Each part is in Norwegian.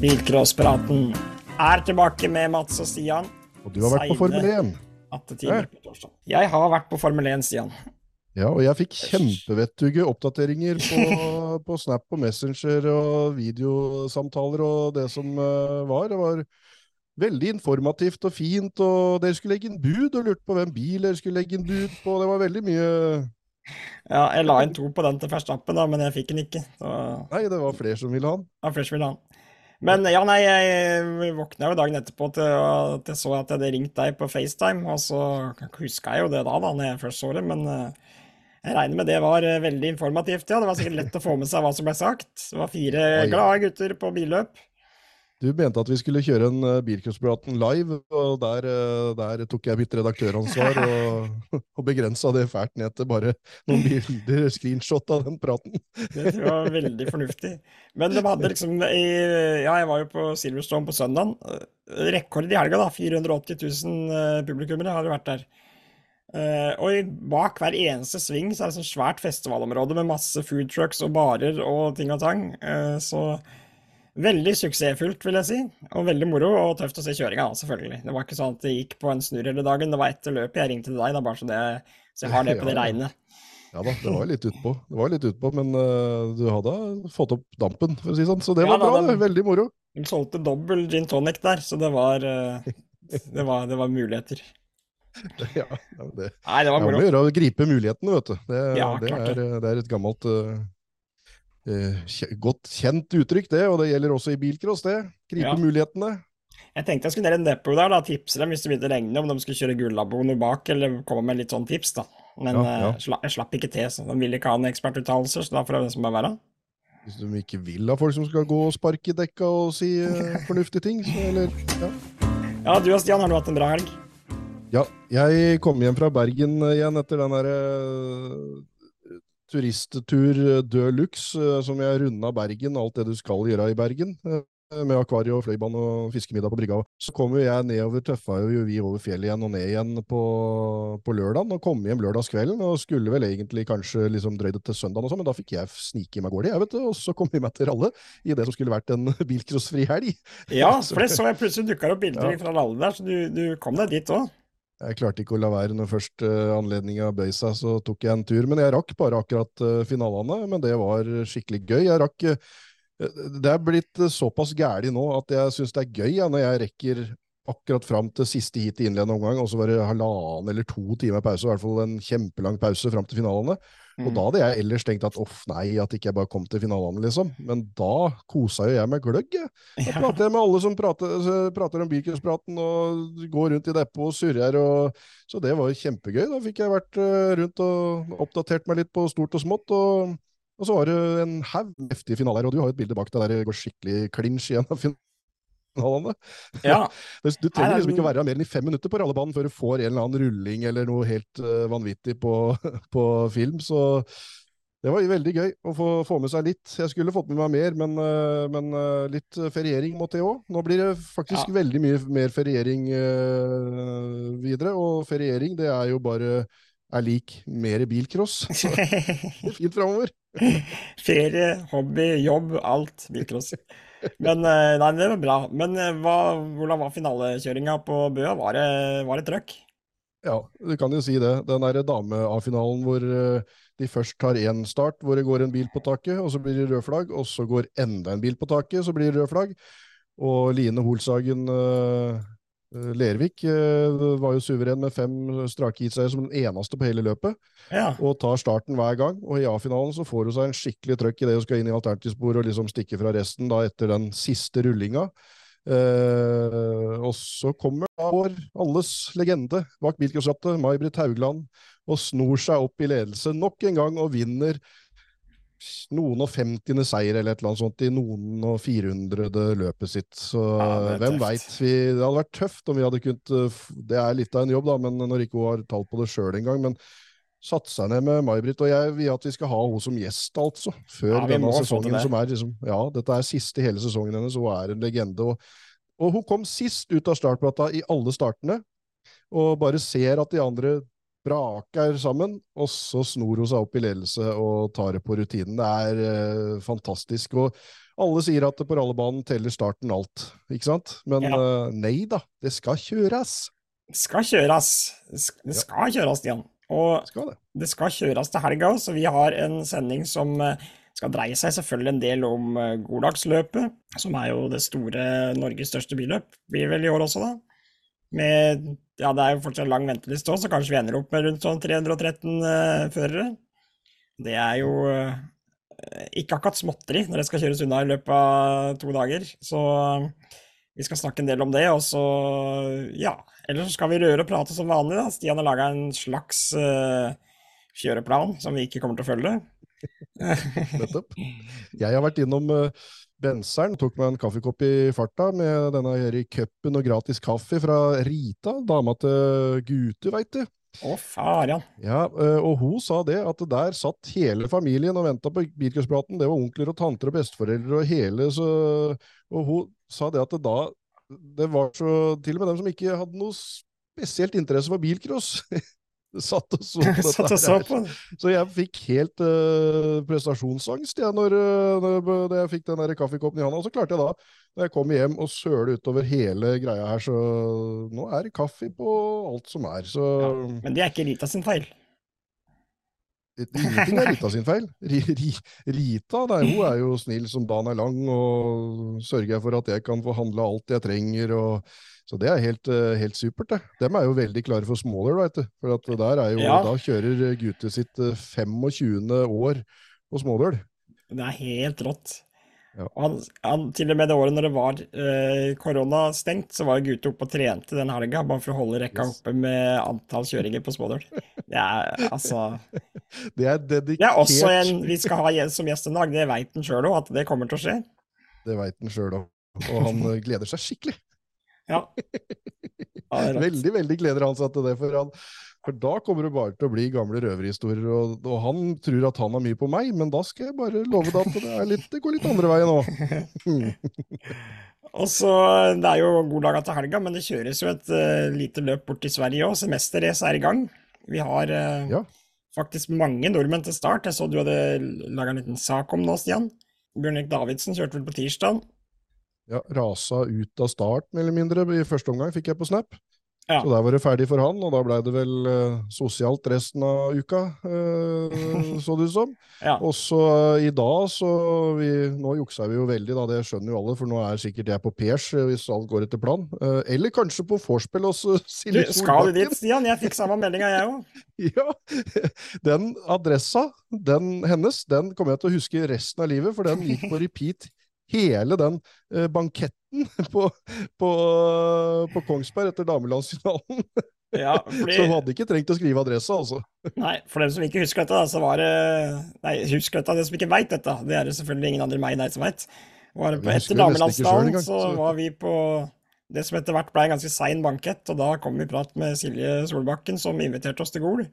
Bilcrosspraten er tilbake med Mats og Stian. Og du har vært på Formel 1. 8 timer på torsdag. Jeg har vært på Formel 1, Stian. Ja, og jeg fikk kjempevettuge oppdateringer på, på Snap og Messenger og videosamtaler og det som uh, var. Det var veldig informativt og fint, og dere skulle legge inn bud og lurte på hvem bil dere skulle legge inn bud på. Det var veldig mye Ja, jeg la inn to på den til Verstappen, da, men jeg fikk den ikke. Så... Nei, det var flere som ville ha den. Ja, flere som ville ha den. Men ja, nei, jeg våkna jo dagen etterpå til at jeg så at jeg hadde ringt deg på FaceTime, og så huska jeg jo det da, da når jeg først så det, men uh, jeg regner med det var uh, veldig informativt, ja. Det var sikkert lett å få med seg hva som ble sagt. Det var fire glade gutter på billøp. Du mente at vi skulle kjøre en uh, Bilcrosspraten live, og der, uh, der, tok jeg mitt redaktøransvar og, og begrensa det fælt ned til bare noen bilder, screenshot av den praten. det tror jeg var veldig fornuftig. Men de hadde liksom i, Ja, jeg var jo på Silverstone på søndag. Rekord i helga, da. 480 000 publikummere har det vært der. Uh, og bak hver eneste sving så er det sånn svært festivalområde med masse food trucks og barer og ting og tang. Uh, så Veldig suksessfullt, vil jeg si. Og veldig moro, og tøft å se kjøringa, selvfølgelig. Det var ikke sånn at det gikk på en snurr hele dagen. Det var etter løpet jeg ringte til deg, da, bare så, det, så jeg har det på det reine. Ja da, det var litt utpå, det var litt utpå, men uh, du hadde fått opp dampen, for å si sånn. Så det ja, var bra, Den. Veldig moro. Hun solgte dobbel gin tonic der, så det var, uh, det var, det var muligheter. ja, det, Nei, det var moro. Det er å gripe mulighetene, vet du. Det, ja, det, er, det er et gammelt uh, godt kjent uttrykk, det, og det gjelder også i bilcross, det. Gripe ja. mulighetene. Jeg tenkte jeg skulle ned en depo der, da, tipse dem hvis det begynte å regne, om de skulle kjøre gullabo noe bak, eller komme med litt sånn tips, da. Men ja, ja. Uh, jeg slapp ikke til, så de ville ikke ha en ekspertuttalelse, så da får det nesten bare være. Hvis de ikke vil ha folk som skal gå og sparke i dekka og si uh, fornuftige ting, så eller Ja. Ja, du og Stian, har du hatt en bra helg? Ja, jeg kom hjem fra Bergen igjen etter den derre turisttur eh, de luxe, eh, som jeg runda Bergen, alt det du skal gjøre i Bergen. Eh, med akvarium og fløybane og fiskemiddag på brygga. Så kom jo jeg nedover, tøffa jo vi over fjellet igjen og ned igjen på, på lørdagen. Og kom hjem lørdagskvelden og skulle vel egentlig kanskje liksom drøyd det til søndagen og sånn, men da fikk jeg snike meg av gårde, jeg, vet du. Og så kom vi meg til Ralle i det som skulle vært en bilcrossfri helg. Ja, for det så jeg plutselig dukka opp bilder ja. fra Ralle der, så du, du kom deg dit òg. Jeg klarte ikke å la være når først uh, anledninga bøy seg, så tok jeg en tur. Men jeg rakk bare akkurat uh, finalene, men det var skikkelig gøy. Jeg rakk uh, Det er blitt såpass gæli nå at jeg syns det er gøy ja, når jeg rekker akkurat fram til siste heat i innledende omgang, og så var det halvannen eller to timer pause, i hvert fall en kjempelang pause fram til finalene. Mm. Og da hadde jeg ellers tenkt at off, nei, at ikke jeg bare kom til finalene, liksom. Men da kosa jo jeg meg gløgg, jeg. Da prater jeg med alle som prater, prater om bilcrosspraten, og går rundt i depot og surrer. Og... Så det var jo kjempegøy. Da fikk jeg vært eh, rundt og oppdatert meg litt på stort og smått. og og så var det en haug heftige finaler, og du har jo et bilde bak deg der det går skikkelig klinsj igjen av finalen Hallane. Ja. du trenger liksom ikke være mer enn i fem minutter på rallebanen før du får en eller annen rulling eller noe helt uh, vanvittig på, på, film. Så det var veldig gøy å få, få, med seg litt. Jeg skulle fått med meg mer, men, uh, men uh, litt feriering måtte jeg òg. Nå blir det faktisk ja. veldig mye mer feriering videre, og feriering det er jo bare er lik mer bilcross. Så fint framover. Ferie, hobby, jobb, alt bilcross. Men eh, nei, det var bra. Men eh, hva, hvordan var finalekjøringa på Bøa? Var det, det trøkk? Ja, du kan jo si det. Den derre dame-A-finalen hvor eh, de først tar én start, hvor det går en bil på taket, og så blir det rød flagg. Og så går enda en bil på taket, så blir det rød flagg. Og Line Holsagen Eh, Lervik eh, var jo suveren med fem strake heatseiere som den eneste på hele løpet. Ja. Og tar starten hver gang. Og i A-finalen så får hun seg en skikkelig trøkk i det hun skal inn i alternativspor og liksom stikke fra resten da etter den siste rullinga. Eh, og så kommer da vår alles legende bak bilcrossrattet, May-Britt Haugland, og snor seg opp i ledelse nok en gang og vinner noen og femtiende seier eller et eller annet sånt i noen og firehundrede løpet sitt. Så ja, hvem veit. Det hadde vært tøft om vi hadde kunnet eh, Det er litt av en jobb, da, men når ikke hun har tall på det sjøl engang. Men satt seg ned med May-Britt, og jeg vil at vi skal ha henne som gjest, altså. Før ja, denne sesongen, som er liksom Ja, dette er siste hele sesongen hennes, hun er en legende. Og, og hun kom sist ut av startplata i alle startene, og bare ser at de andre braker sammen, og så snor hun seg opp i ledelse og tar det på rutinen. Det er uh, fantastisk. Og alle sier at på rallebanen teller starten alt, ikke sant? Men Ja. eh, nei da, det skal kjøres. Det skal kjøres. Det sk- det skal kjøres, Stian. Og Skal det. det skal kjøres til helga, så vi har en sending som eh, skal dreie seg selvfølgelig en del om Goddagsløpet, som er jo det store Norges største billøp. Blir vel i år også, da. Med Ja, det er jo fortsatt lang venteliste òg, så kanskje vi ender opp med rundt sånn 313 eh, førere. Det er jo eh, ikke akkurat småtteri når det skal kjøres unna i løpet av to dager. Så eh, vi skal snakke en del om det, og så ja. Ellers så skal vi røre og prate som vanlig, da. Stian har laga en slags eh, kjøreplan som vi ikke kommer til å følge. Nettopp. Jeg har vært innom uh, Benseren, tok meg en kaffekopp i farta med denne her i cupen og gratis kaffe fra Rita, dama til Gute, veit du. Å, farian. Ja, eh, og hun sa det, at der satt hele familien og venta på bilkurspraten. Det var onkler og tanter og besteforeldre og hele, så Og hun sa det at det da Det var så Til og med dem som ikke hadde noe spesielt interesse for bilcross, satt og så på dette. Satt og så her. på. Så jeg fikk helt uh, prestasjonsangst jeg, når, eh, når, jeg fikk den der kaffekoppen i handa. Og så klarte jeg da, når jeg kom hjem, å søle utover hele greia her. Så nå er det kaffe på alt som er. Så Ja, men det er ikke Rita sin feil. ingenting er Rita sin feil. Ri, ri, Rita nei, hun er jo snill som dagen er lang, og sørger for at jeg kan få handla alt jeg trenger. og så det er helt, eh, helt supert, det. Dem er jo veldig klare for smaller, veit du. For at der er jo, Ja. da kjører Gute sitt eh, 25. år på smådøl. Det er helt rått. Ja. Han, han, til og med det året når det var eh, koronastengt, så var guttet Gute oppe og trente den helga, bare for å holde rekka Yes. oppe med antall kjøringer på smådøl. Det er altså Det er dedikert. Det er også en vi skal ha som gjest en dag, det veit han sjøl òg, at det kommer til å skje. Det veit han sjøl òg. Og han eh, gleder seg skikkelig. Ja. Det. Veldig, veldig gleder han seg til det. For, han, for da kommer det bare til å bli gamle røverhistorier. Og, og han tror at han har mye på meg, men da skal jeg bare love deg at det, er litt, det går litt andre veien òg. Og så, Det er jo god dag til helga, men det kjøres jo et uh, lite løp bort til Sverige òg. Semesterrace er i gang. Vi har uh, Ja. faktisk mange nordmenn til start. Jeg så du hadde laga en liten sak om nå, Stian. Bjørn Erik Davidsen kjørte vel på tirsdag. Ja, rasa ut av start, mer eller mindre. I første omgang fikk jeg på Snap. Ja. Så der var det ferdig for han, og da blei det vel eh, sosialt resten av uka, eh, så det ut som. Ja. Og så eh, i dag, så vi, Nå juksa vi jo veldig, da, det skjønner jo alle, for nå er sikkert jeg på pers eh, hvis alt går etter planen. Eh, eller kanskje på vorspiel hos Silje Solbakken. Skal du dit, Stian? Jeg fikk samme meldinga, jeg òg. Ja, den adressa, den hennes, den kommer jeg til å huske resten av livet, for den gikk på repeat hele den eh, banketten på, på, på Kongsberg etter damelandsfinalen. Ja, Så hun hadde ikke trengt å skrive adressa, altså. Nei, for dem som ikke husker dette, så var det Nei, husker dette, de som ikke veit dette. Det er det selvfølgelig ingen andre enn meg der som veit. Etter så så- var vi på det som etter hvert ble en ganske sein bankett, og da kom vi i prat med Silje Solbakken, som inviterte oss til Gol.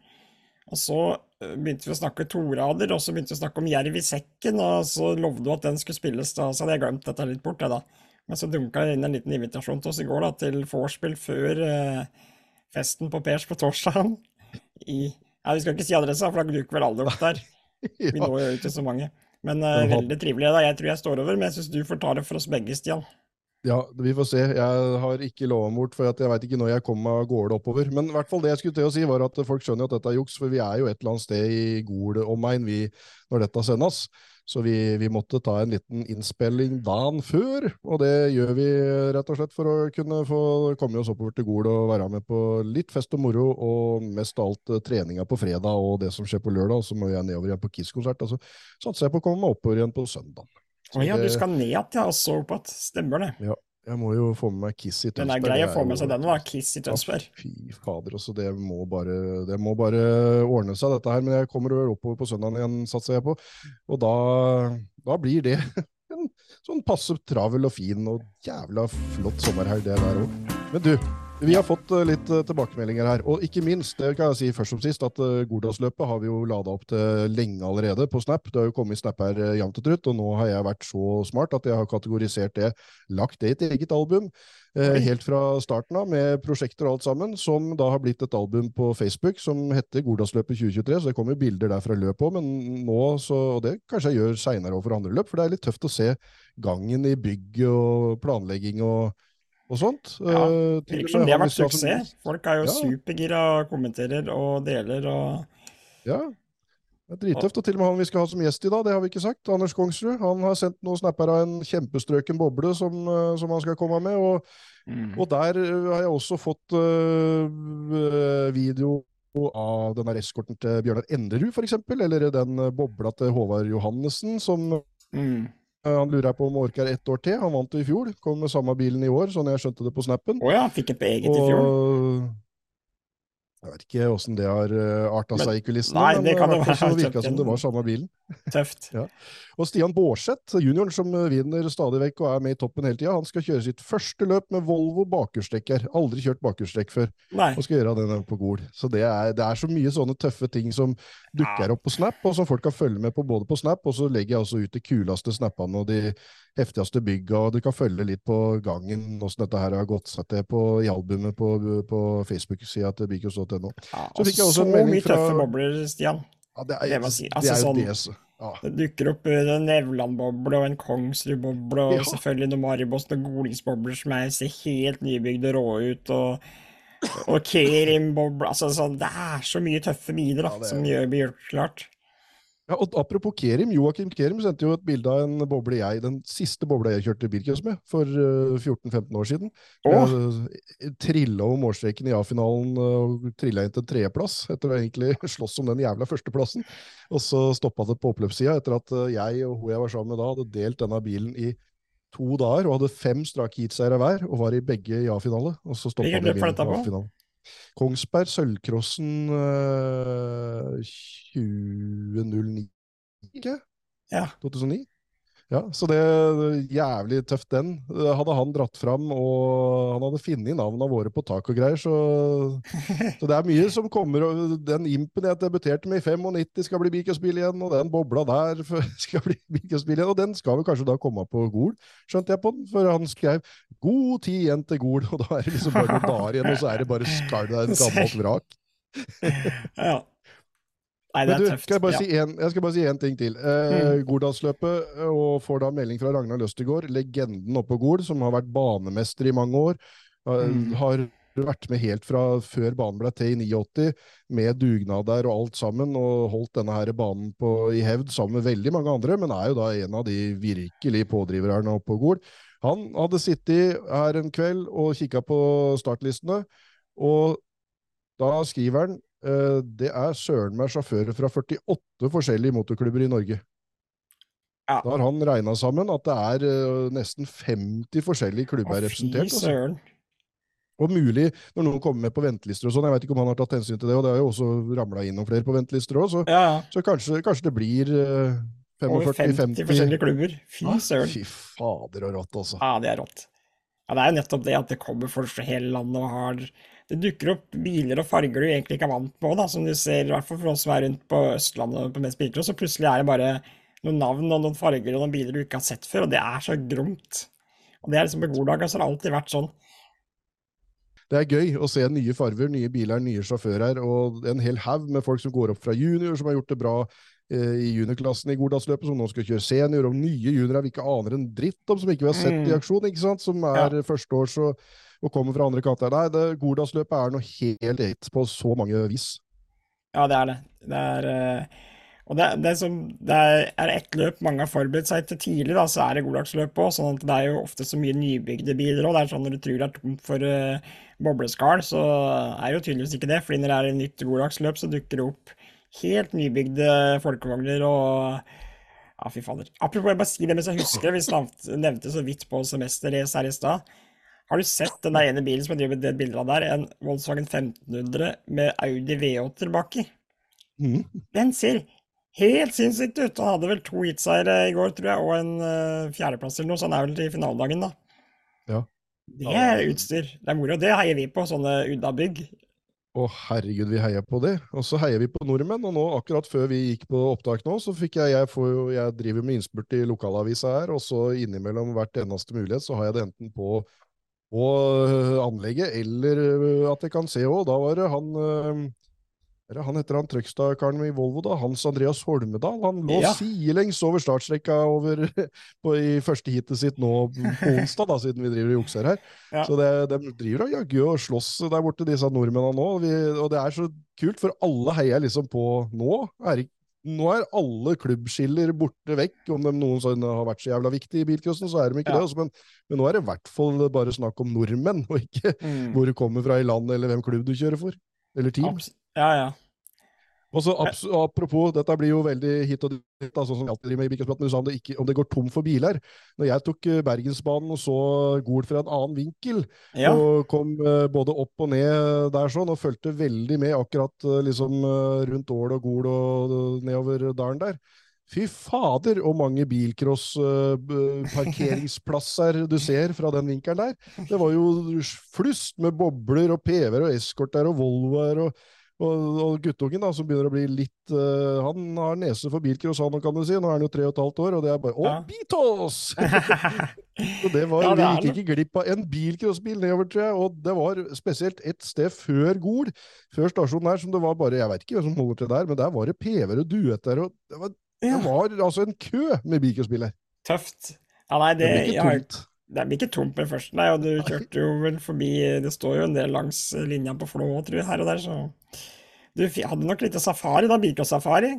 Og så eh, begynte vi å snakke torader, og så begynte vi å snakke om jerv i sekken, og så lovde hun at den skulle spilles, da, så hadde jeg glemt dette litt bort, jeg da. Men så dunka det inn en liten invitasjon til oss i går, da, til vorspiel før eh, festen på Pers på torsdag. I Ja, vi skal ikke si adressa, for da duker vel alle opp der. Vi når jo ikke så mange. Men eh, veldig trivelig. da. Jeg tror jeg står over, men jeg syns du får ta det for oss begge, Stian. Ja, vi får se. Jeg har ikke lova bort, for jeg veit ikke når jeg kommer meg av gårde oppover. Men i hvert fall det jeg skulle til å si, var at folk skjønner at dette er juks, for vi er jo et eller annet sted i Gol omegn når dette sendes. Så vi, vi måtte ta en liten innspilling dagen før, og det gjør vi rett og slett for å kunne få komme oss oppover til Gol og være med på litt fest og moro, og mest av alt eh, treninga på fredag og det som skjer på lørdag. Så må jeg nedover igjen på Kiss-konsert. og så satser jeg på å komme meg oppover igjen på søndag. Å ja, du skal ned opp igjen. Stemmer det. Ja, Jeg må jo få med meg Kiss i Den er Tønsberg. grei å få med seg, den da. Kiss i Tønsberg. Ja, Fy fader, også, det må, bare, det må bare ordne seg, dette her. Men jeg kommer oppover på søndagen igjen, satser jeg på. Og da, da blir det en sånn passe travel og fin og jævla flott sommerhelg, det der òg. Men du, Vi har fått uh, litt uh, tilbakemeldinger her, og ikke minst, det kan jeg si først som sist, at uh, Gordalsløpet har vi jo lada opp til lenge allerede på Snap. Det har jo kommet Snap her jevnt og trutt, og nå har jeg vært så smart at jeg har kategorisert det, lagt det i et eget album. helt fra starten av, med prosjekter og alt sammen, som da har blitt et album på Facebook som heter Gordalsløpet 2023. Så det kommer bilder der fra løpet òg, men nå så Og det kanskje jeg gjør seinere òg for andre løp, for det er litt tøft å se gangen i bygg og planlegging og og sånt. Ja, det virker som det har vært suksess. Folk er jo ja. supergira og kommenterer og deler og Ja. Det er drittøft. Og til og med han vi skal ha som gjest i dag, det har vi ikke sagt. Anders Kongsrud. Han har sendt noen snapper av en kjempestrøken boble som, eh, som han skal komme med. Og, mm. og, der eh, har jeg også fått uh, video av denne eskorten til Bjørnar Enderud, f.eks. Eller den bobla til Håvard Johannessen som mm. Eh, han lurer på om han orker ett år til. Han vant det i fjor. Kom med samme bilen i år, sånn jeg skjønte det på snappen. Oh ja, fikk et eget i fjor. Jeg vet ikke åssen det har uh, arta seg i kulissene, nei, det kan men det så virka som det var samme bilen. Tøft. ja. Og Stian Baarseth, junioren som vinner stadig vekk og er med i toppen hele tida, han skal kjøre sitt første løp med Volvo bakhjulstrekker. Aldri kjørt bakhjulstrekk før. Nei. Og skal gjøre den på Gol. Så det er, det er, så mye sånne tøffe ting som dukker opp på Snap, og som folk kan følge med på både på Snap, og så legger jeg også ut de kuleste snappene og de heftigste bygga, og du kan følge litt på gangen åssen dette her har gått seg til på, i albumet på, på Facebook-sida til bikos.no. Ja, så fikk jeg også en melding fra Så mye tøffe bobler, Stian. Ja, det er, det, si. altså, det, er sånn, det, ja. Det dukker opp en Nevland-boble og en Kongsrud-boble og ja. selvfølgelig noen Maribos og Golingsbobler som er, ser helt nybygde og rå ut. og og Kerim-boble altså, sånn, Det er så mye tøffe miner da, som gjør, blir gjort klart. Ja, og Apropos Kerim, Joakim Kerim sendte jo et bilde av en boble jeg, den siste bobla jeg kjørte bilcross med for uh, eh, 14-15 år siden. Oh. Uh, trilla over målstreken i A-finalen og trilla inn til tredjeplass etter å egentlig slåss om den jævla førsteplassen. Og så stoppa det på oppløpssida etter at uh, jeg og hun jeg var sammen med da, hadde delt denne bilen i to dager og hadde fem strake heatseiere hver og var i begge i A-finale. Og så stoppa det i A-finalen. Kongsberg Sølvcrossen uh, 2009, ikke? Ja. 2009? Ja, så det jævlig tøft, den. Hadde han dratt fram, og han hadde funnet navnene våre på tak og greier, så, så det er mye som kommer. og Den impen jeg debuterte med i 95 skal bli Bikøsbil igjen, og den bobla der skal bli Bikøsbil igjen, og den skal vel kanskje da komme på Gol, skjønte jeg på den, for han skrev 'God tid igjen til Gol', og da er det liksom bare noen dager igjen, og så er det bare skall, det er et gammelt vrak. ja. Nei, det er du, tøft. Skal jeg, bare ja. si en, jeg skal bare si én ting til. Eh, mm. Gordalsløpet, og får da melding fra Ragnar Løstegård, legenden oppe på Gol, som har vært banemester i mange år. Mm. Har vært med helt fra før banen ble til i 89, med dugnad der og alt sammen, og holdt denne her banen på, i hevd sammen med veldig mange andre, men er jo da en av de virkelig pådriverne oppe på Gol. Han hadde sittet her en kveld og kikka på startlistene, og da skriver han det er søren meg sjåfører fra 48 forskjellige motorklubber i Norge. Ja. Da har han regna sammen at det er uh, nesten 50 forskjellige klubber representert. Fy altså. søren. Og mulig, når noen kommer med på ventelister og sånn, jeg vet ikke om han har tatt hensyn til det, og det har jo også ramla inn noen flere på ventelister òg, så, ja, så kanskje, kanskje, det blir uh, 45-50 Over 50 forskjellige klubber. Fy søren. Fy fader og rått, altså. Ja, det er rått. Ja, det er jo nettopp det at det kommer folk fra hele landet og har det dukker opp biler og farger du egentlig ikke er vant på, da, som du ser, i hvert fall for oss som er rundt på Østlandet på mest bilcross, så plutselig er det bare noen navn og noen farger og noen biler du ikke har sett før, og det er så gromt. Og det er liksom på Gorddag, så har det alltid vært sånn. Det er gøy å se nye farger, nye biler, nye sjåfører, og en hel haug med folk som går opp fra junior, som har gjort det bra i juniorklassen i Gordalsløpet, som nå skal kjøre senior, og nye juniorer vi ikke aner en dritt om, som ikke vi har sett i mm. aksjon, ikke sant? som er ja. førsteårs og og kommer fra andre kanter. Nei, det, Gordalsløpet er noe helt eget på så mange vis. Ja, det er det. Det er uh, Og det, det, som, det er ett løp mange har forberedt seg til tidlig, da, så er det Gordalsløpet òg. Sånn at det er jo ofte så mye nybygde biler òg. Det er sånn når du tror det er tomt for uh, bobleskall, så er det jo tydeligvis ikke det. fordi når det er et nytt Gordalsløp, så dukker det opp helt nybygde folkevogner og ja, fy fader. Apropos, jeg bare si det mens jeg husker det. Vi nevnte så vidt på semesterrace her i stad. Har du sett den ene bilen som jeg driver med bildet av der? En Volkswagen 1500 med Audi V8 baki. Mm. Den ser helt sinnssykt ut. Han hadde vel to heatseiere i går, tror jeg, og en uh, fjerdeplass eller noe, så han er vel til finaledagen, da. Ja. Det er utstyr. Det er moro. Det heier vi på, sånne Udda-bygg. Å, herregud, vi heier på det. Og så heier vi på nordmenn. Og nå, akkurat før vi gikk på opptak nå, så fikk jeg Jeg, får, jeg driver med innspurt i lokalavisa her, og så innimellom hvert eneste mulighet så har jeg det enten på, på øh, anlegget eller øh, at jeg kan se òg. Da var det han øh, er det han heter han Trøgstad-karen i Volvo, da? Hans Andreas Holmedal. Han lå Ja. sidelengs over startstrekka over, på, i første heatet sitt nå på onsdag, da, siden vi driver og jukser her. Ja. Så det, de driver og jaggu og slåss der borte, disse nordmennene nå. Vi, og det er så kult, for alle heier liksom på nå. Er, nå er alle klubbskiller borte vekk. Om de noen sånn har vært så jævla viktige i bilcrossen, så er de ikke Ja. det. Også, men, men nå er det i hvert fall bare snakk om nordmenn, og ikke Mm. hvor du kommer fra i landet, eller hvem klubb du kjører for. Eller team. Abs- Ja, ja. Og så Apropos, dette blir jo veldig hit og dit, sånn som vi alltid driver med i sa om det, ikke, om det går tom for biler. Når jeg tok eh, Bergensbanen og så Gol fra en annen vinkel, ja. og kom eh, både opp og ned der sånn, og fulgte veldig med akkurat eh, liksom rundt Ål og Gol og nedover dalen der. Fy fader, og mange bilcross-parkeringsplasser du ser fra den vinkelen der. Det var jo flust med bobler og PV-er og eskorter og Volvoer og, og, og guttungen da, som begynner å bli litt uh, Han har nese for bilcross, han kan du si. Nå er han jo tre og et halvt år, og det er bare Å, Ja. Beatles! Så det var, Ja, det Vi gikk ikke glipp av en bilcrossbil nedover, tror jeg. Og det var spesielt et sted før Gol, før stasjonen her, som det var bare Jeg vet ikke hvem som holder til der, men der var det PV-er og duetter. og Det var, det var altså en kø med bilcrossbiler. Tøft. Ja, nei, Det det, blir ikke tomt. det blir ikke tomt med første, nei. Og du kjørte jo vel forbi Det står jo en del langs linja på Flå, tror jeg, her og der, så Du hadde nok litt safari, da. Bilcross-safari.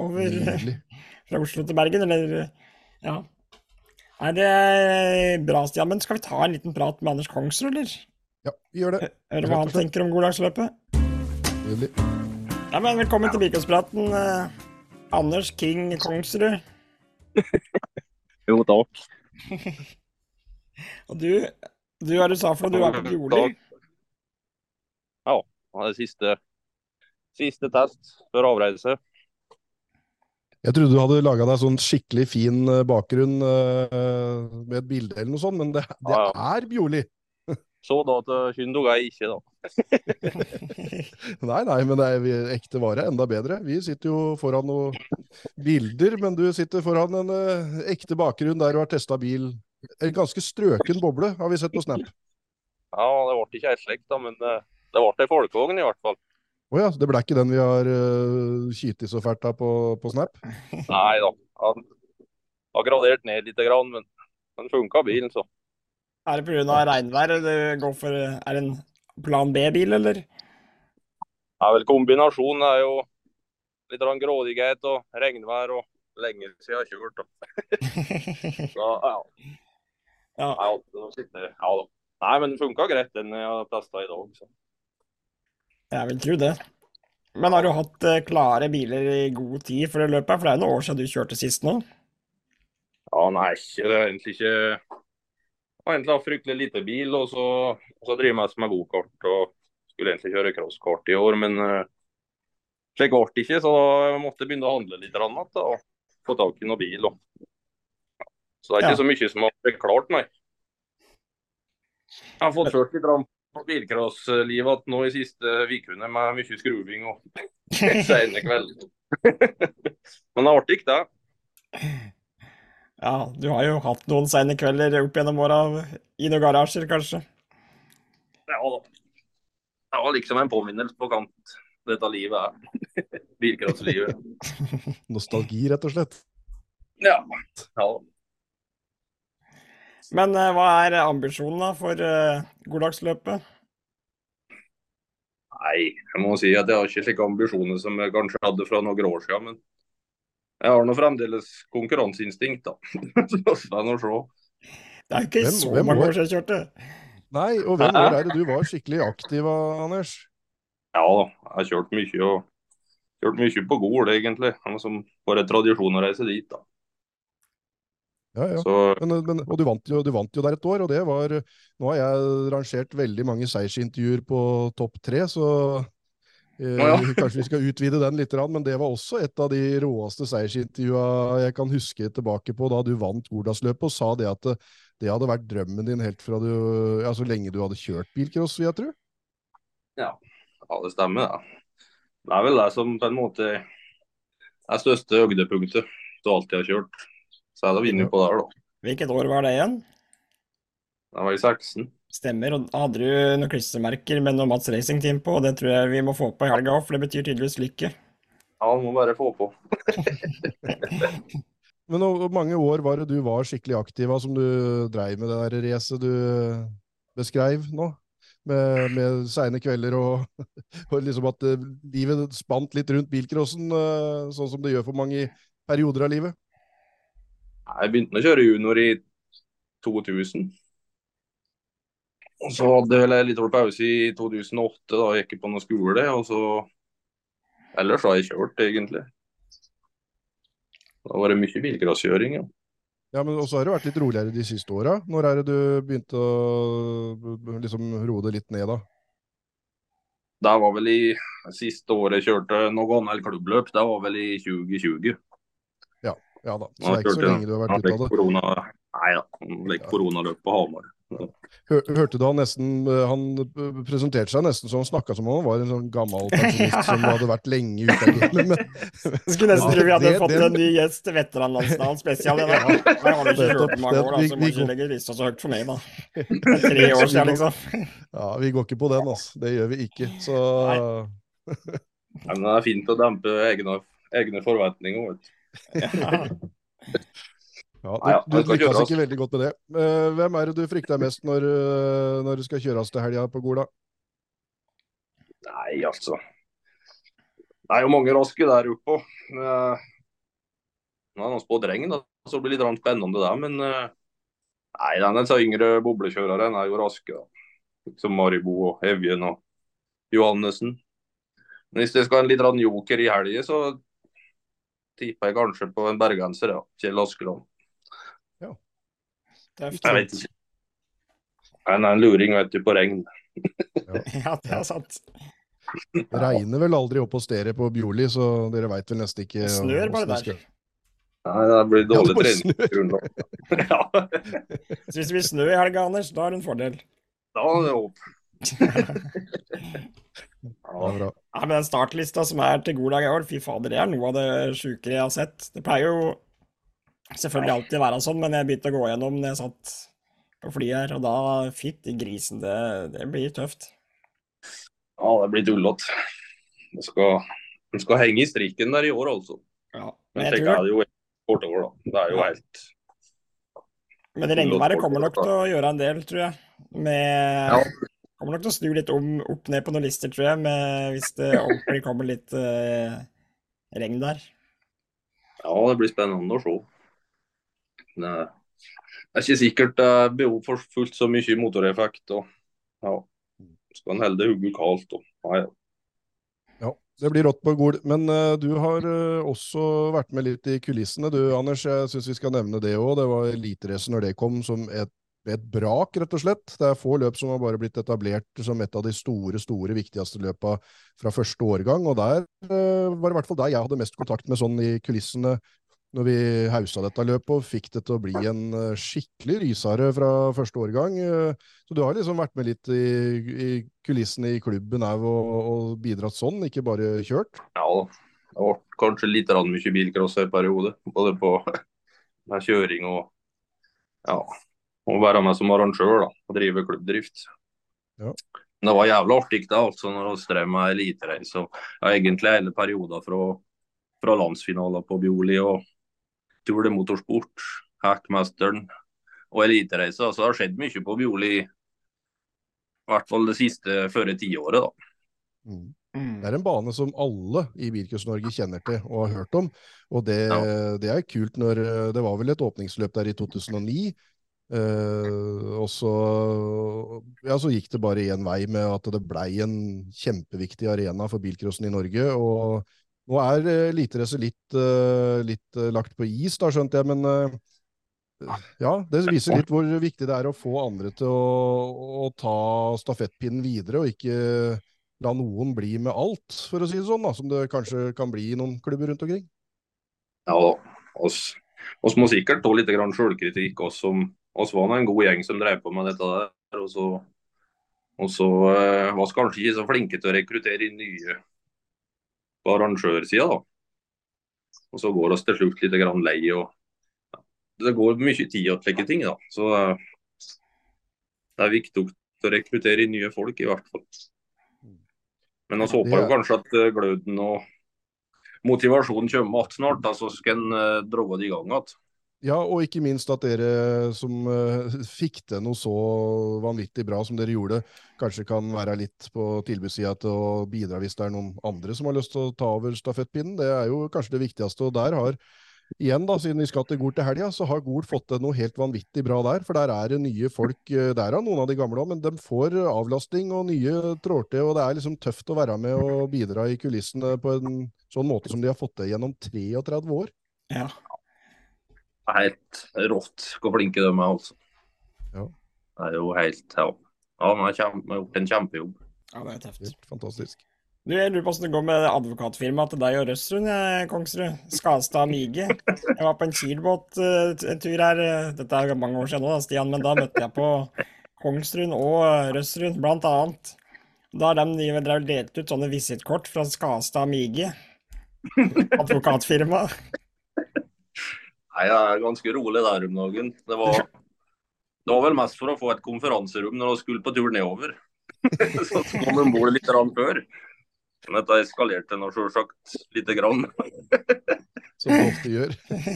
Over Nydelig. fra Oslo til Bergen, eller Ja. Er det er bra, Stian. Men skal vi ta en liten prat med Anders Kongsrud, eller? Ja, vi gjør det. Høre hva han tenker om Goddagsløpet? Nydelig. Ja, men velkommen til Bilcrosspraten, eh, Anders King Kongsrud. Jo, takk. Og du, du er du sa for noe? Du er på Bjorli? Ja, det siste, siste test før avreise. Jeg trodde du hadde laga deg sånn skikkelig fin eh, bakgrunn eh, med et bilde eller noe sånt, men det, det Ja, er Bjorli. Så da til Kyndog er ikke, da. Nei, nei, men det er ekte vare enda bedre. Vi sitter jo foran noen bilder, men du sitter foran en uh, ekte bakgrunn der du har testa bil. En ganske strøken boble, har vi sett på Snap. Ja, det ble ikke helt slik, da, men uh, det ble ei folkevogn i hvert fall. Å ja, det ble ikke den vi har uh, kytet så fælt av på, på Snap? Nei da. Han har gradert ned litt, grann, men den funka bilen, så. Er det pga. regnvær du går for Er det en plan B-bil, eller? Det er vel kombinasjonen er jo litt grådighet og regnvær og lenge siden jeg har kjørt. Så, ja. Ja. Sitte- ja da. Nei, men den funka greit, den jeg har testa i dag. Så. Jeg vil tro det. Men har du hatt eh, klare biler i god tid for det løpet? For det er noen år siden du kjørte sist nå. Ja, nei, det er egentlig ikke Jeg har egentlig hatt fryktelig lite bil, og så, og så driver jeg mest med gokart. Og skulle egentlig kjøre crosskart i år, men uh, slik ble det ikke, så jeg måtte begynne å handle litt annet da, og få tak i noe bil. Og. Så det er ikke Ja. så mye som har blitt klart, nei. Jeg har fått kjørt litt bilcrosslivet igjen nå i siste ukene med mye skruving og sene kvelder. men det er artig, det. Ja, du har jo hatt noen sene kvelder opp gjennom åra i noen garasjer, kanskje. Ja da. Det var liksom en påminnelse på kant dette livet er. Bilcrosslivet. Nostalgi, rett og slett. Ja. ja. Men uh, hva er ambisjonen da for uh, Goddagsløpet? Nei, jeg må si at jeg har ikke slike ambisjoner som jeg kanskje hadde fra noen år siden. Men jeg har nå fremdeles konkurranseinstinkt, da. Så får jeg nå se. Det er ikke Hvem- så hvem mange år siden jeg kjørte. Nei, og hvem år er det du var skikkelig aktiv av, Anders? Ja da, jeg har kjørt mye og kjørt mye på Gol, egentlig. Som bare tradisjon å reise dit, da. Ja, ja. Så Men, men, og du vant, jo, du vant jo der et år, og det var Nå har jeg rangert veldig mange seiersintervjuer på topp tre, så eh, ja. kanskje vi skal utvide den litt, men det var også et av de råeste seiersintervjua jeg kan huske tilbake på da du vant Gordalsløpet og sa det at det, det hadde vært drømmen din helt fra du Ja, så lenge du hadde kjørt bilcross, vil jeg tro? Ja, det stemmer, det. Det er vel det som på en måte er største høydepunktet du alltid har kjørt. Så er det å vinne på der, da. Hvilket år var det igjen? Det var i 16. Stemmer. Og hadde du noen klistremerker med noe Mats Racing Team på, og det tror jeg vi må få på i helga òg, for det betyr tydeligvis lykke. Ja, det må bare få på. Men hvor mange år var det du var skikkelig aktiv av som du dreiv med det der racet du beskreiv nå? Med, med seine kvelder og, og liksom at eh, livet spant litt rundt bilcrossen, eh, sånn som det gjør for mange i perioder av livet? Jeg begynte å kjøre junior i 2000. Og så hadde jeg litt pause i 2008, da jeg gikk jeg på noe skole. og så Ellers har jeg kjørt, egentlig. Det har vært mye bilcrosskjøring, ja. Ja, men også har det vært litt roligere de siste åra. Når er det du begynte å liksom roe det litt ned, da? Det var vel i siste året jeg kjørte noe annet klubbløp. Det var vel i 2020. Ja, ja da. Så det er ikke så lenge du har vært ute av det. Korona, nei da, litt koronaløp på Hamar. Hørte du han nesten Han presenterte seg nesten så han snakka som om han var en sånn gammel pensjonist som hadde vært lenge ute av gamet. Skulle nesten tro vi hadde fått en ny gjest til veteranlandsdagen spesial. Jeg har du ikke hørt mange år, så må ikke legge lista så høyt for meg, da. Tre år siden, liksom. Ja, vi går ikke på den, altså. Det gjør vi ikke. Så Men det er fint å dempe egne, egne forventninger, vet du. Ja, du, du lykkes ikke veldig godt med det. Hvem er det du frykter mest når, når du skal kjøres til helga på Gola? Nei, altså Det er jo mange raske der oppe Uh, Nå er det spådd regn, så så det blir litt spennende der. Men nei, den yngre boblekjøreren er jo raske. da. Som Maribo og Evjen og Johannessen. Men hvis det skal en litt joker i helga, så tipper jeg kanskje på en bergenser, ja. Kjell Askeland. Ja. Jeg vet ikke. Han er en luring, vet du, på regn. ja, det er sant. Det regner vel aldri opp hos dere på Bjorli, så dere veit vel nesten ikke Det snør bare der. Nei, det blir dårlig ja, trening. ja. Så hvis det blir snø i helga, Anders, da er det en fordel? Da er det håp. ja, ja, men den startlista som er til god dag i år, fy fader, det er noe av det sjukere jeg har sett. Det pleier jo selvfølgelig alltid være sånn, men jeg begynte å gå gjennom når jeg satt på flyet her, og da fytti grisen, det, det, blir tøft. Ja, det blir dullete. Det skal, det skal henge i strikken der i år, altså. Ja, men jeg, jeg tror... er det jo bortover, da. Det er jo helt Men regnværet kommer nok til å gjøre en del, tror jeg. Med ja. Kommer nok til å snu litt om, opp ned på noen lister, tror jeg, med, hvis det ordentlig kommer litt eh, regn der. Ja, det blir spennende å se. Det er ikke sikkert det er behov for fullt så mye motoreffekt. og ja, Skal en holde hodet kaldt. og ja, ja. Ja, det blir rått på Gol. Men uh, du har uh, også vært med litt i kulissene du, Anders. Jeg syns vi skal nevne det òg. Det var eliteracet når det kom som et, et, brak, rett og slett. Det er få løp som har bare blitt etablert som et av de store, store, viktigste løpa fra første årgang. Og der uh, var det i hvert fall der jeg hadde mest kontakt med sånn i kulissene når vi hausa dette løpet og fikk det til å bli en eh, skikkelig rysare fra første årgang. Eh, så du har liksom vært med litt i, i kulissene i klubben òg og, og, bidratt sånn, ikke bare kjørt? Ja da. Det ble kanskje litt mye bilcross en periode. Både på kjøring og ja, å være med som arrangør da, og drive klubbdrift. Ja. Det var jævlig artig da, altså, når vi drev med elitereise. Ja, egentlig hele perioden fra, fra landsfinalen på Bjoli og Tour de Motorsport, Hackmasteren og elitereise. Altså, det har skjedd mye på Bjoli, i hvert fall det siste førre tiåret. da. Mm. mm. Det er en bane som alle i Bilcross-Norge kjenner til og har hørt om. Og det, ja. det, er kult når Det var vel et åpningsløp der i 2009. Uh, og så, ja, så gikk det bare én vei med at det blei en kjempeviktig arena for bilcrossen i Norge. Og nå er eliteracet litt, uh, litt uh, lagt på is, da, skjønte jeg, men ja, det viser litt hvor viktig det er å få andre til å, å ta stafettpinnen videre, og ikke la noen bli med alt, for å si det sånn, da, som det kanskje kan bli i noen klubber rundt omkring. Ja, oss, oss må sikkert ta litt sjølkritikk, oss som oss var en god gjeng som drev på med dette der. Og så, og så eh, var vi kanskje ikke så flinke til å rekruttere nye på arrangørsida, da. Og så går vi til slutt litt grann lei. og ja, Det går mye tid til slike ting, da. Så eh, det er viktig å rekruttere nye folk, i hvert fall. Men vi håper jo kanskje at eh, gløden og motivasjonen kommer igjen snart, da, så skal en uh, dra det i gang igjen. Ja, og ikke minst at dere som uh, fikk til noe så vanvittig bra som dere gjorde, kanskje kan være litt på tilbudssida til å bidra hvis det er noen andre som har lyst til å ta over stafettpinnen. Det er jo kanskje det viktigste. Og der har igjen, da, siden vi skal til Gol til helga, så har Gol fått til noe helt vanvittig bra der. For der er det nye folk uh, der av, noen av de gamle òg, men de får avlasting og nye trår. Og det er liksom tøft å være med og bidra i kulissene på en sånn måte som de har fått til gjennom 33 år. Ja. Er helt rått hvor flinke de er, altså. Ja. Det er jo helt Ja. Ja, de har gjort en kjempejobb. ja, det er tøft. Helt fantastisk. Du, Jeg lurer på hvordan det går med advokatfirmaet til deg og Røsrud, jeg, Kongsrud. Skadstad Mige. Jeg var på en Kiel-båt eh, en tur her, eh, dette er mange år siden nå, Stian, men da møtte jeg på Kongsrud og eh, blant annet. Da har de drevet delt ut sånne visittkort fra Skadstad Mige, advokatfirma. Nei, jeg er ganske rolig der om dagen. Det var, det var vel mest for å få et konferanserom når vi skulle på tur nedover. Så kom de bord litt grann før. Men dette eskalerte nå selvsagt lite grann. Som det ofte gjør.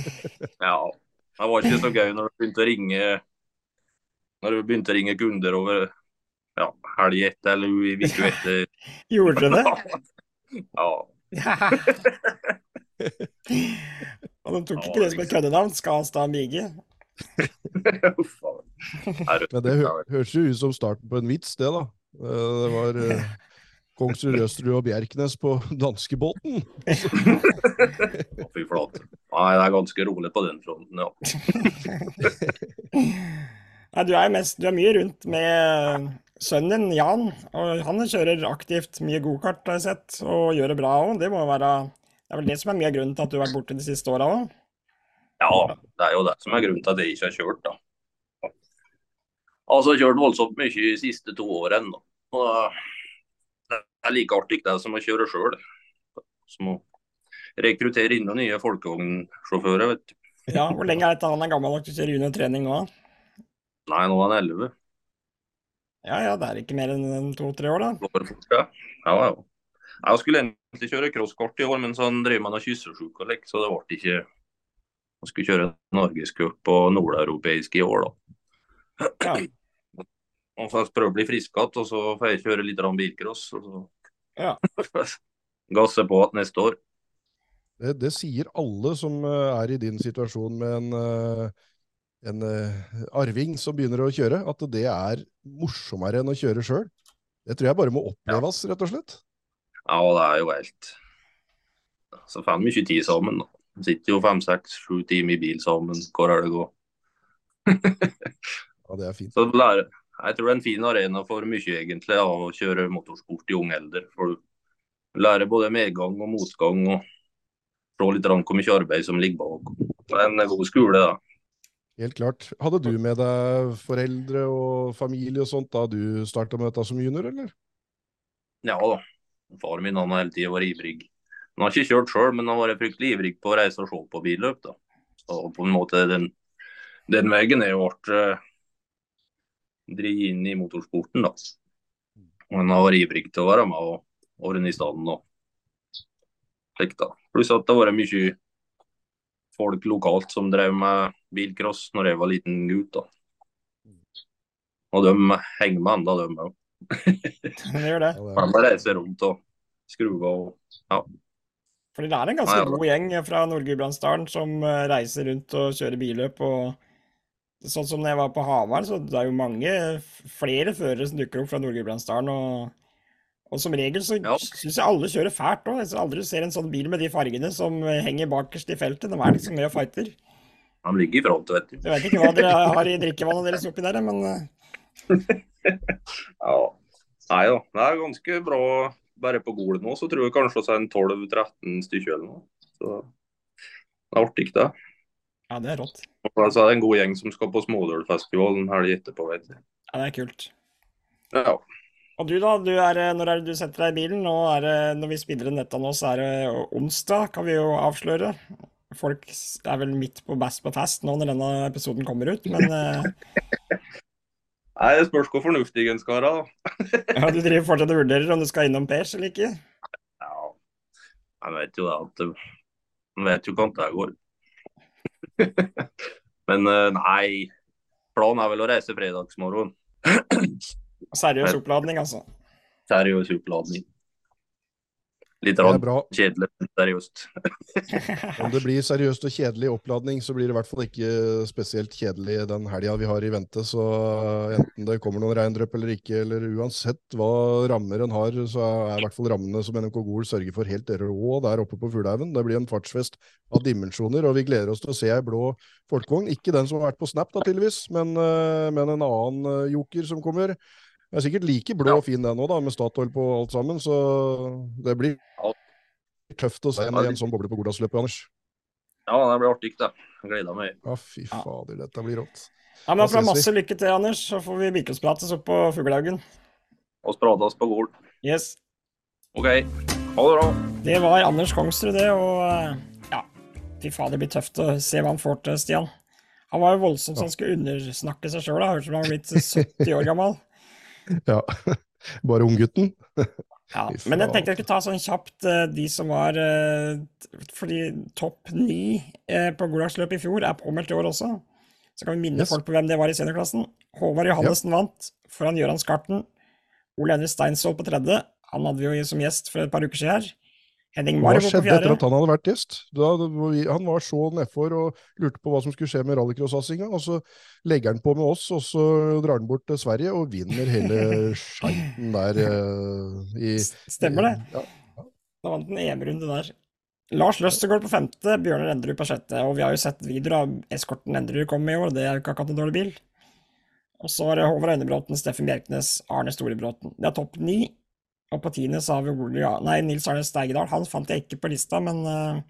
Ja. Det var ikke så gøy når det begynte å ringe Når det begynte å ringe kunder over ja, helg etter eller i uke etter. Gjorde dere det? Ja. Og de tok ikke det som et køddenavn, Skadstad Mige. Men det hø høres jo ut som starten på en vits, det, da. Eh, Det var eh, Kongsrud, Røsterud og Bjerknes på danskebåten. Fy flate. Nei, det er ganske rolig på den fronten, ja. Nei, du er, mest, du er mye rundt med sønnen din, Jan. Og han kjører aktivt mye gokart, har jeg sett, og gjør det bra òg. Det må være Det er vel det som er mye av grunnen til at du har vært borte de siste åra òg? Ja, det er jo det som er grunnen til at jeg ikke har kjørt, da. Altså, jeg har kjørt voldsomt mye de siste to årene. da. Det er like artig det som å kjøre sjøl. Som å rekruttere inn noen nye folkevognsjåfører, vet du. Ja, hvor lenge er dette han er gammel nok til å kjøre juniortrening nå? Nei, nå er han 11. Ja ja, det er ikke mer enn to-tre år, da. Ja, ja. Jeg skulle egentlig kjøre crosskort i år, men så drev med noe kyssersjuk og lekk, så det ble ikke Jeg skulle kjøre norgescup og nordeuropeisk i år, da. Ja. Og så prøve å bli frisk igjen, og så får jeg kjøre litt bilcross. Og så Ja. gasse på igjen neste år. Det, det sier alle som eh, er i din situasjon med en, eh, en eh, arving som begynner å kjøre, at det er morsommere enn å kjøre sjøl. Det tror jeg bare må oppleves, rett og slett. Ja, det er jo helt Så får mye tid sammen, da. Sitter jo fem, seks, sju timer i bil sammen Hvor er det gå? Ja, det er fint. Så lære, jeg tror det er en fin arena for mye, egentlig, å kjøre motorsport i ung alder. For du lærer både medgang og motgang, og se litt hvor mye arbeid som ligger bak. Det er en god skole, da. Helt klart. Hadde du med deg foreldre og familie og sånt da du starta med dette som junior, eller? Ja da. Faren min han har hele tida vært ivrig. Han har ikke kjørt sjøl, men han har vært fryktelig ivrig på å reise og se på billøp. da. Så på en måte den, den veien er jo ble uh, drevet inn i motorsporten, da. Og han har vært ivrig til å være med og ordne i standen og da. Pluss at det har vært mye folk lokalt som drev med bilcross når jeg var liten gutt, da. Og de henger med enda, de òg. Det gjør det. Ja, det De bare reiser rundt og skrur og Fordi det er en ganske Nei, ja. god gjeng fra Nord-Gudbrandsdalen som eh, reiser rundt og kjører billøp. og Sånn som når jeg var på Havaren, så det er jo mange flere førere som dukker opp fra Nord-Gudbrandsdalen. Og, og som regel så Ja. syns jeg alle kjører fælt òg. Jeg aldri ser en sånn bil med de fargene som eh, henger bakerst i feltet. De er liksom med og fighter. Han ligger i front, vet du. Jeg vet ikke hva dere har i drikkevannet deres oppi der, men eh, Ja. Nei da, det er ganske bra bare på Gol nå. Så tror jeg kanskje vi er en 12-13 stykker eller noe. Så det er artig, det. Ja, det er rått. Og så er det en god gjeng som skal på Smådølfestivalen helg etterpå, vet du. Ja, det er kult. Ja. Og du, da? Du er, når er det du setter deg i bilen? Nå er det, når vi spiller inn dette nå, så er det onsdag, kan vi jo avsløre. Folk er vel midt på bass på fest nå når denne episoden kommer ut, men eh, Nei, Det spørs hvor fornuftig en skal være. ja, du driver fortsatt og vurderer om du skal innom Pers eller ikke? Ja, jeg vet jo det at Jeg vet jo hvordan det går. Men eh, nei, planen er vel å reise fredagsmorgen. Seriøs oppladning, altså. Seriøs oppladning. Litt kjedelig, seriøst. Om det blir seriøst og kjedelig oppladning, så blir det i hvert fall ikke spesielt kjedelig den helga vi har i vente. Så enten det kommer noen regndrypp eller ikke, eller uansett hva rammer en har, så er i hvert fall rammene som NMK Gol sørger for helt rå der oppe på Fuglehaugen. Det blir en fartsfest av dimensjoner, og vi gleder oss til å se ei blå folkevogn. Ikke den som har vært på Snap, da, tydeligvis, men, eh, men en annen eh, joker som kommer. Det er sikkert like blå og fin den òg, med Statoil på alt sammen. Så det blir tøft å se en, en sånn boble på Gordalsløpet, Anders. Ja, det blir artig, det. Gleder meg. Ja, fy Ja. fader, dette blir rått. Ja, men Da får vi. masse lykke til, Anders, så får vi virkelighetsprates opp på Fuglehaugen. Og sprates på Gol. Yes. OK. Ha det bra. Det var Anders Kongsrud, det, og eh, ja, fy faen, det blir tøft å se hva han får til, Stian. Han var jo voldsom så han skulle undersnakke seg sjøl, Høres ut som han var blitt 70 år gammel. Ja. Bare unggutten. Ja, men jeg tenkte jeg skulle ta sånn kjapt eh, de som var eh, Fordi topp ni eh, på Goldagsløpet i fjor er påmeldt i år også. Så kan vi minne Yes. folk på hvem det var i seniorklassen. Håvard Johannessen vant foran Gøran Skarten. Ole Henry Steinsvold på tredje. Han hadde vi jo som gjest for et par uker siden her. Henning Hva Marvo på skjedde etter at han hadde vært gjest? Da, han var så nedfor og lurte på hva som skulle skje med rallycross-satsinga, og så legger han på med oss, og så drar han bort til Sverige og vinner hele skeiten der eh, i Stemmer det? Ja. Da vant en EM-runde der. Lars Løstegård på femte, Bjørnar Endrud på sjette. Og vi har jo sett videoer av eskorten Endrud kom med i år, det er jo ikke akkurat en dårlig bil. Og så var det Håvard Øynebråten, Steffen Bjerknes, Arne Storebråten. Det er topp ni. Og på tiende så har vi Ole, ja, nei, Nils Arne Steigedal. Han fant jeg ikke på lista, men eh,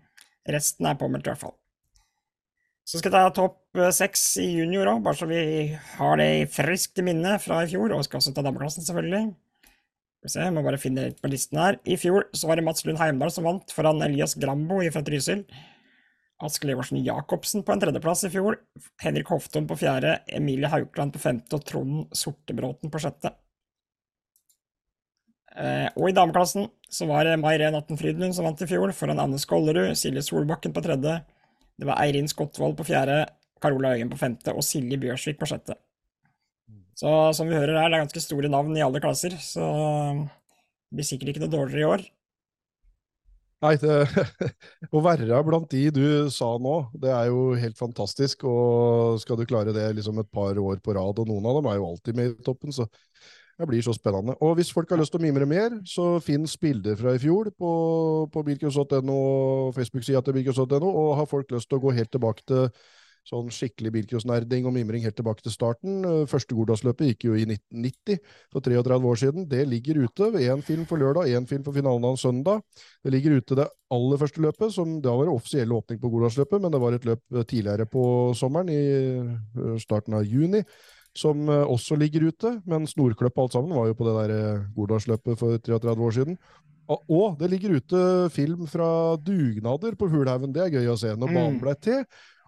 resten er påmeldt i hvert fall. Så skal jeg ta topp eh, seks i junior òg, bare så vi har det i friskt minne fra i fjor. Og skal også ta dameklassen, selvfølgelig. Skal vi se, må bare finne litt på listen her. I fjor så var det Mats Lund Heimdal som vant foran Elias Grambo fra Trysil. Ask Leversen Jacobsen på en tredjeplass i fjor. Henrik Hofton på fjerde. Emilie Haukland på femte og Trond Sortebråten på sjette. Eh, og i dameklassen så var det May Ren Atten Frydlund som vant i fjor, foran Anne Skollerud, Silje Solbakken på tredje. Det var Eirin Skottvold på fjerde, Carola Øyen på femte og Silje Bjørsvik på sjette. Så som vi hører her, det er ganske store navn i alle klasser, så det blir sikkert ikke noe dårligere i år. Nei, det, å være blant de du sa nå, det er jo helt fantastisk. Og skal du klare det liksom et par år på rad, og noen av dem er jo alltid med i toppen, så det blir så spennende. Og hvis folk har lyst til å mimre mer, så finnes bilder fra i fjor på, på bilcross.no, Facebook-sida til bilcross.no, og har folk lyst til å gå helt tilbake til sånn skikkelig bilcrossnerding og mimring helt tilbake til starten. Eh, Første Gordalsløpet gikk jo i 1990, for 33 år siden. Det ligger ute. Én film for lørdag, én film for finalen av søndag. Det ligger ute det aller første løpet, som da var det offisiell åpning på Gordalsløpet, men det var et løp eh, tidligere på sommeren, i eh, starten av juni, som eh, også ligger ute. Men Snorkløpp alt sammen var jo på det der eh, Gordalsløpet for 33 år siden. Og, og det ligger ute film fra dugnader på Hulhaugen. Det er gøy å se når Mm. banen ble til.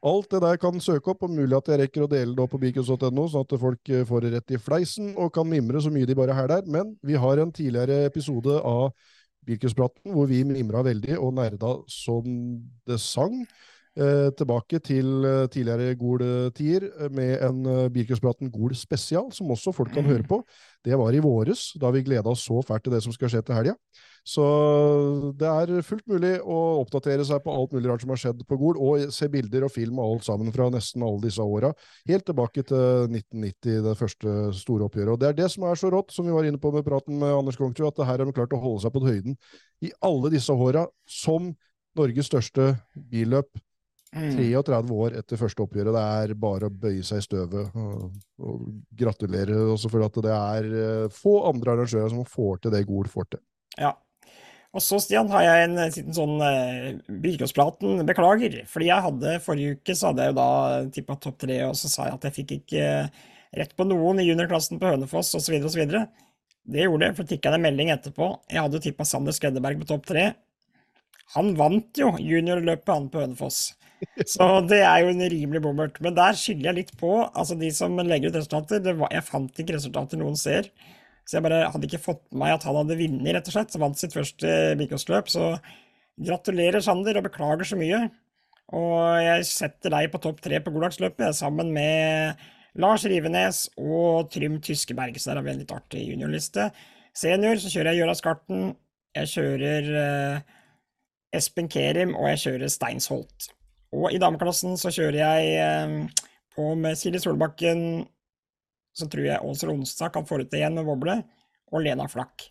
Alt det der kan søke opp, og mulig at jeg rekker å dele det opp på bikos.no, sånn at folk eh, får det rett i fleisen og kan mimre så mye de bare her der. Men vi har en tidligere episode av Bilkuspraten hvor vi mimra veldig og nerda som det sang. Eh, tilbake til eh, tidligere Gol-tider eh, med en Bilkuspraten Gol spesial, som også folk kan høre på. Det var i våres, da vi gleda oss så fælt til det som skal skje til helga. Så det er fullt mulig å oppdatere seg på alt mulig rart som har skjedd på Gol, og se bilder og film og alt sammen fra nesten alle disse åra. Helt tilbake til 1990, det første store oppgjøret. Og det er det som er så rått, som vi var inne på med praten med Anders Kongsrud, at det her har de klart å holde seg på høyden i alle disse åra, som Norges største billøp. Mm. 33 år etter første oppgjøret. Det er bare å bøye seg i støvet og, og gratulere. Også for at det er eh, få andre arrangører som får til det Gol får til. Ja. Og så, Stian, har jeg en liten sånn uh, Birkåsplaten Beklager. Fordi jeg hadde forrige uke så hadde jeg jo da tippa topp tre, og så sa jeg at jeg fikk ikke uh, rett på noen i juniorklassen på Hønefoss osv. osv. Det gjorde jeg, for tikka det en melding etterpå. Jeg hadde jo tippa Sander Skøddeberg på topp tre. Han vant jo juniorløpet, han på Hønefoss. Så det er jo en rimelig bommert. Men der skiller jeg litt på. Altså, de som legger ut resultater var, Jeg fant ikke resultater noen ser. Så jeg bare hadde ikke fått med meg at han hadde vunnet, rett og slett. Så vant sitt første Birkås-løp. Så gratulerer, Sander, og beklager så mye. Og jeg setter deg på topp tre på goddagsløpet, sammen med Lars Rivenes og Trym Tyskeberg. Så der har vi en litt artig juniorliste. Senior så kjører jeg Gjøra Skarten. Jeg kjører eh, Espen Kerim, og jeg kjører Steinsholt. Og i dameklassen så kjører jeg uh, på med Silje Solbakken, så tror jeg Åser Ronstad kan få det igjen med Voble, og Lena Flakk.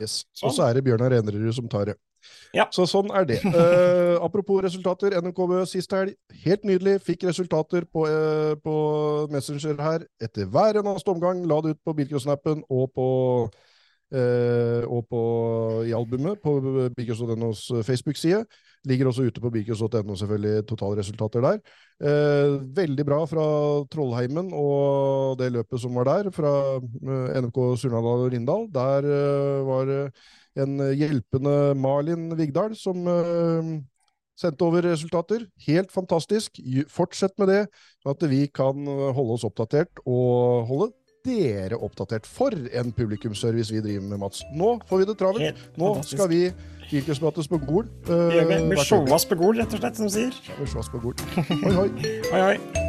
Yes. Og så er det Bjørnar Enerud som tar det. Ja. Så sånn er det. Uh, apropos resultater. NMK Bø sist helg, helt nydelig. Fikk resultater på, uh, på Messenger her etter hver eneste omgang. La det ut på Bilcrossnappen og på og på, i albumet på Bilcross.nos Facebook-side. Ligger også ute på bilcross.no, selvfølgelig, totalresultater der. Eh, veldig bra fra Trollheimen og det løpet som var der, fra eh, NMK Surnadal og Rindal. Der eh, var det en hjelpende Malin Vigdal som eh, sendte over resultater. Helt fantastisk. Fortsett med det, sånn at vi kan holde oss oppdatert og holde dere oppdatert. For en publikumsservice vi driver med, Mats. Nå får vi det travelt. Nå skal vi Bilcrossprates på Gol. Uh, vi, vi showes på Gol, rett og slett, som sier. Ja, vi showes på Gol. Hoi, hoi. hoi, hoi.